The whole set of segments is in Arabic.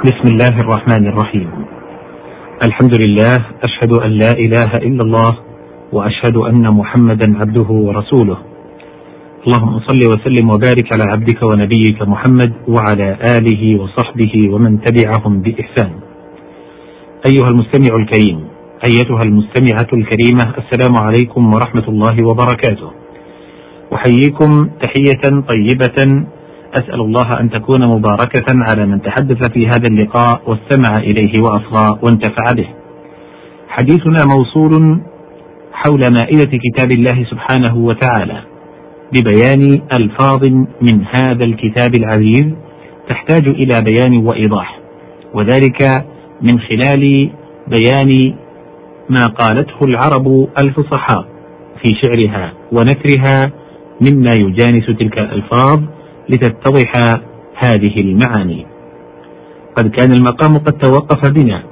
بسم الله الرحمن الرحيم. الحمد لله أشهد أن لا إله إلا الله وأشهد أن محمدا عبده ورسوله. اللهم صل وسلم وبارك على عبدك ونبيك محمد وعلى آله وصحبه ومن تبعهم بإحسان. أيها المستمع الكريم أيتها المستمعة الكريمة السلام عليكم ورحمة الله وبركاته. أحييكم تحية طيبة أسأل الله أن تكون مباركة على من تحدث في هذا اللقاء واستمع إليه وأصغى وانتفع به. حديثنا موصول حول مائدة كتاب الله سبحانه وتعالى ببيان ألفاظ من هذا الكتاب العزيز تحتاج إلى بيان وإيضاح، وذلك من خلال بيان ما قالته العرب الفصحاء في شعرها ونثرها مما يجانس تلك الألفاظ لتتضح هذه المعاني. قد كان المقام قد توقف بنا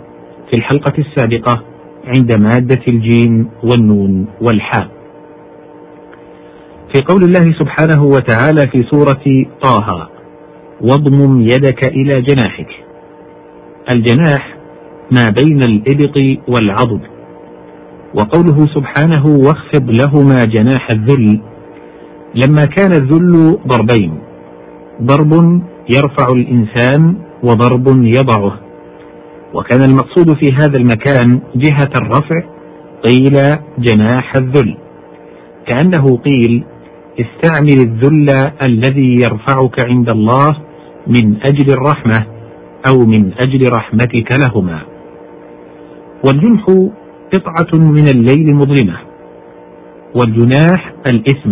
في الحلقة السابقة عند مادة الجيم والنون والحاء. في قول الله سبحانه وتعالى في سورة طه: واضمم يدك إلى جناحك. الجناح ما بين الإبط والعضد. وقوله سبحانه واخفض لهما جناح الذل لما كان الذل ضربين ضرب يرفع الإنسان وضرب يضعه. وكان المقصود في هذا المكان جهة الرفع قيل جناح الذل. كأنه قيل استعمل الذل الذي يرفعك عند الله من أجل الرحمة أو من أجل رحمتك لهما. والجنح قطعة من الليل مظلمة. والجناح الإثم.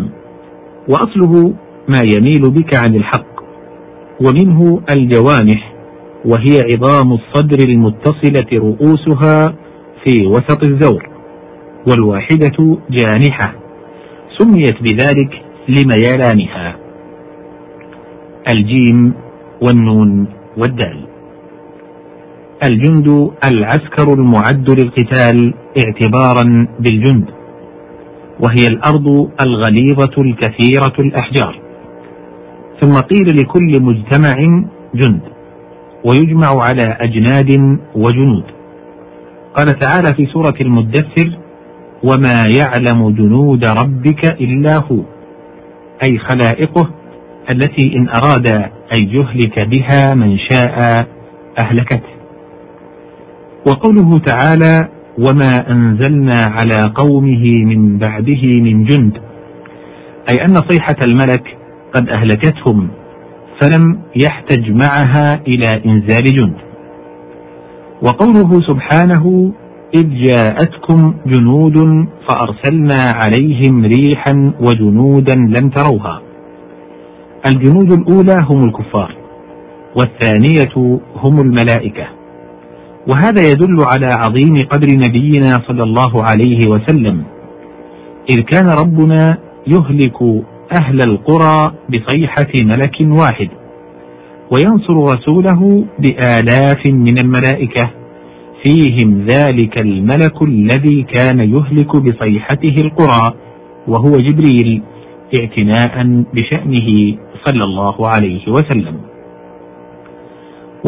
وأصله ما يميل بك عن الحق. ومنه الجوانح وهي عظام الصدر المتصلة رؤوسها في وسط الزور والواحدة جانحة سميت بذلك لميلانها. الجيم والنون والدال. الجند العسكر المعد للقتال اعتبارا بالجند وهي الأرض الغليظة الكثيرة الأحجار. ثم قيل لكل مجتمع جند ويجمع على أجناد وجنود. قال تعالى في سورة المدثر وما يعلم جنود ربك إلا هو أي خلائقه التي إن أراد أن يهلك بها من شاء أهلكته. وقوله تعالى وما أنزلنا على قومه من بعده من جند أي أن صيحة الملك قد أهلكتهم فلم يحتج معها إلى إنزال جند. وقوله سبحانه إذ جاءتكم جنود فأرسلنا عليهم ريحا وجنودا لم تروها. الجنود الأولى هم الكفار والثانية هم الملائكة. وهذا يدل على عظيم قدر نبينا صلى الله عليه وسلم. إذ كان ربنا يهلك أهل القرى بصيحة ملك واحد وينصر رسوله بآلاف من الملائكة فيهم ذلك الملك الذي كان يهلك بصيحته القرى وهو جبريل اعتناء بشأنه صلى الله عليه وسلم.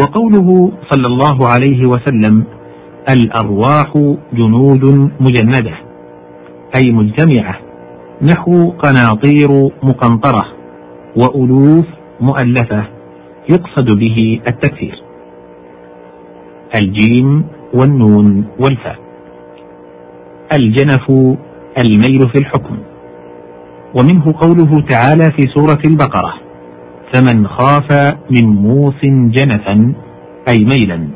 وقوله صلى الله عليه وسلم: الأرواح جنود مجندة، أي مجتمعة نحو قناطير مقنطرة وألوف مؤلفة يقصد به التكثير الجيم والنون والفاء. الجنف الميل في الحكم. ومنه قوله تعالى في سورة البقرة فمن خاف من موص جنفا أي ميلا.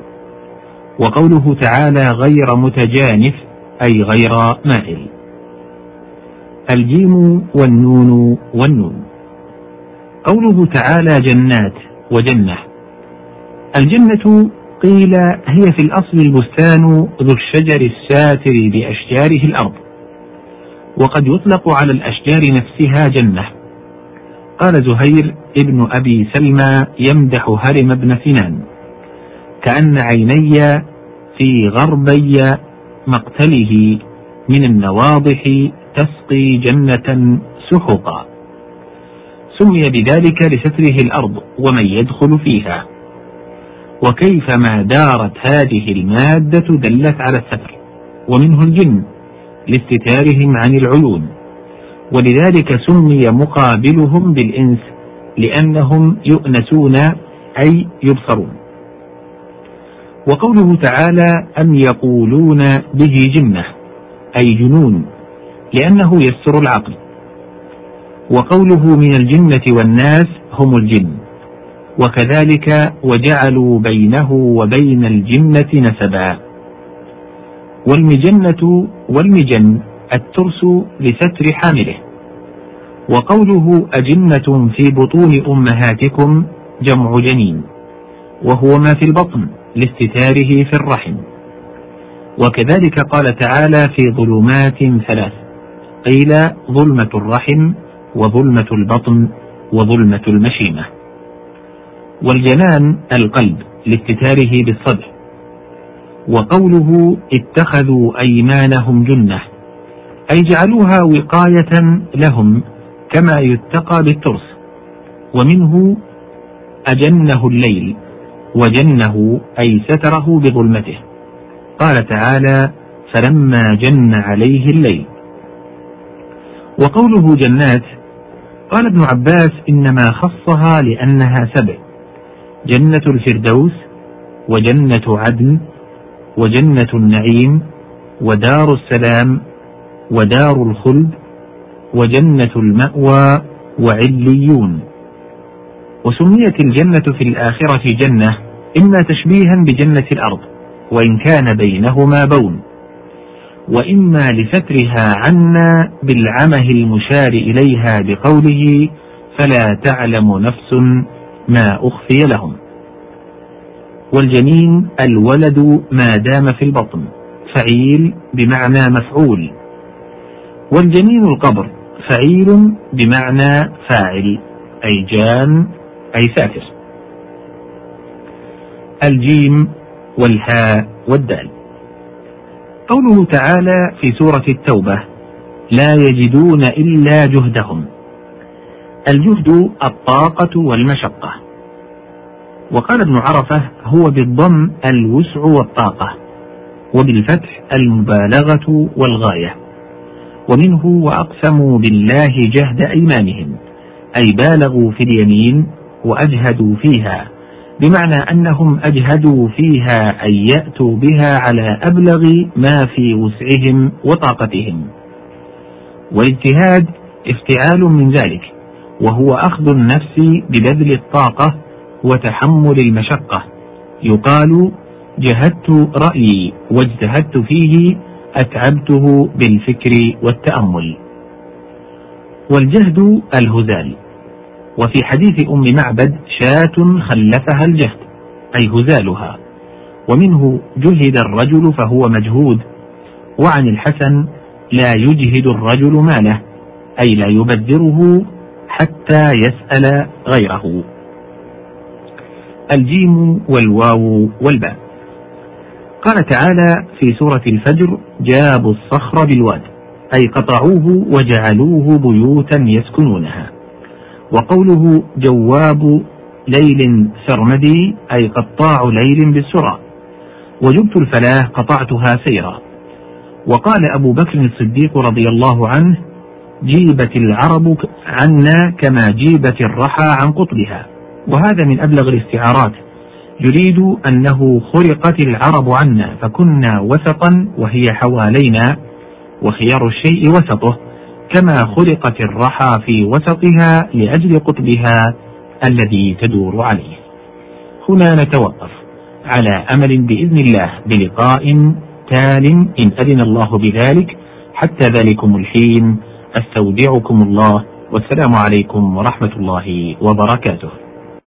وقوله تعالى غير متجانف أي غير مائل. الجيم والنون والنون. قوله تعالى جنات وجنة. الجنة قيل هي في الأصل البستان ذو الشجر الساتر بأشجاره الأرض. وقد يطلق على الأشجار نفسها جنة. قال زهير ابن أبي سلمى يمدح هرم بن سنان. كأن عيني في غربي مقتله من النواضح تسقي جنة سحقا. سمي بذلك لستره الأرض ومن يدخل فيها. وكيفما دارت هذه المادة دلت على الستر ومنه الجن لاستتارهم عن العيون. ولذلك سمي مقابلهم بالإنس لأنهم يؤنسون أي يبصرون. وقوله تعالى أم يقولون به جنة أي جنون. لأنه يستر العقل. وقوله من الجنة والناس هم الجن. وكذلك وجعلوا بينه وبين الجنة نسبا. والمجنة والمجن الترس لستر حامله. وقوله أجنة في بطون أمهاتكم جمع جنين. وهو ما في البطن لاستتاره في الرحم. وكذلك قال تعالى في ظلمات ثلاث. قيل ظلمة الرحم وظلمة البطن وظلمة المشيمة. والجنان القلب لاستتاره بالصدر وقوله اتخذوا أيمانهم جنة أي جعلوها وقاية لهم كما يتقى بالترس. ومنه أجنه الليل وجنه أي ستره بظلمته. قال تعالى فلما جن عليه الليل. وقوله جنات قال ابن عباس إنما خصها لأنها سبع جنة الفردوس وجنة عدن وجنة النعيم ودار السلام ودار الخلد وجنة المأوى وعليون. وسميت الجنة في الآخرة جنة إما تشبيها بجنة الأرض وإن كان بينهما بون. وإما لسترها عنا بالعمه المشار إليها بقوله فلا تعلم نفس ما أخفي لهم. والجنين الولد ما دام في البطن فعيل بمعنى مفعول. والجنين القبر فعيل بمعنى فاعل أي جان أي ساتر الجيم والهاء والدال. قوله تعالى في سورة التوبة لا يجدون إلا جهدهم. الجهد الطاقة والمشقة. وقال ابن عرفة هو بالضم الوسع والطاقة وبالفتح المبالغة والغاية. ومنه وأقسموا بالله جهد أيمانهم أي بالغوا في اليمين وأجهدوا فيها. بمعنى أنهم أجهدوا فيها أن يأتوا بها على أبلغ ما في وسعهم وطاقتهم. والإجتهاد افتعال من ذلك وهو أخذ النفس ببذل الطاقة وتحمل المشقة. يقال جهدت رأيي واجتهدت فيه أتعبته بالفكر والتأمل. والجهد الهزال وفي حديث أم معبد شاة خلفها الجهد أي هزالها. ومنه جهد الرجل فهو مجهود وعن الحسن لا يجهد الرجل ماله أي لا يبذره حتى يسأل غيره. الجيم والواو والباء. قال تعالى في سورة الفجر جابوا الصخر بالواد أي قطعوه وجعلوه بيوتا يسكنونها. وقوله جواب ليل سرمدي أي قطاع ليل بالسرى. وجبت الفلاة قطعتها سيرا. وقال أبو بكر الصديق رضي الله عنه جيبت العرب عنا كما جيبت الرحى عن قطبها. وهذا من أبلغ الاستعارات. يريد أنه خرقت العرب عنا فكنا وسطا وهي حوالينا وخيار الشيء وسطه. كما خلقت الرحى في وسطها لأجل قطبها الذي تدور عليه. هنا نتوقف على أمل بإذن الله بلقاء تال إن أذن الله بذلك. حتى ذلكم الحين أستودعكم الله والسلام عليكم ورحمة الله وبركاته.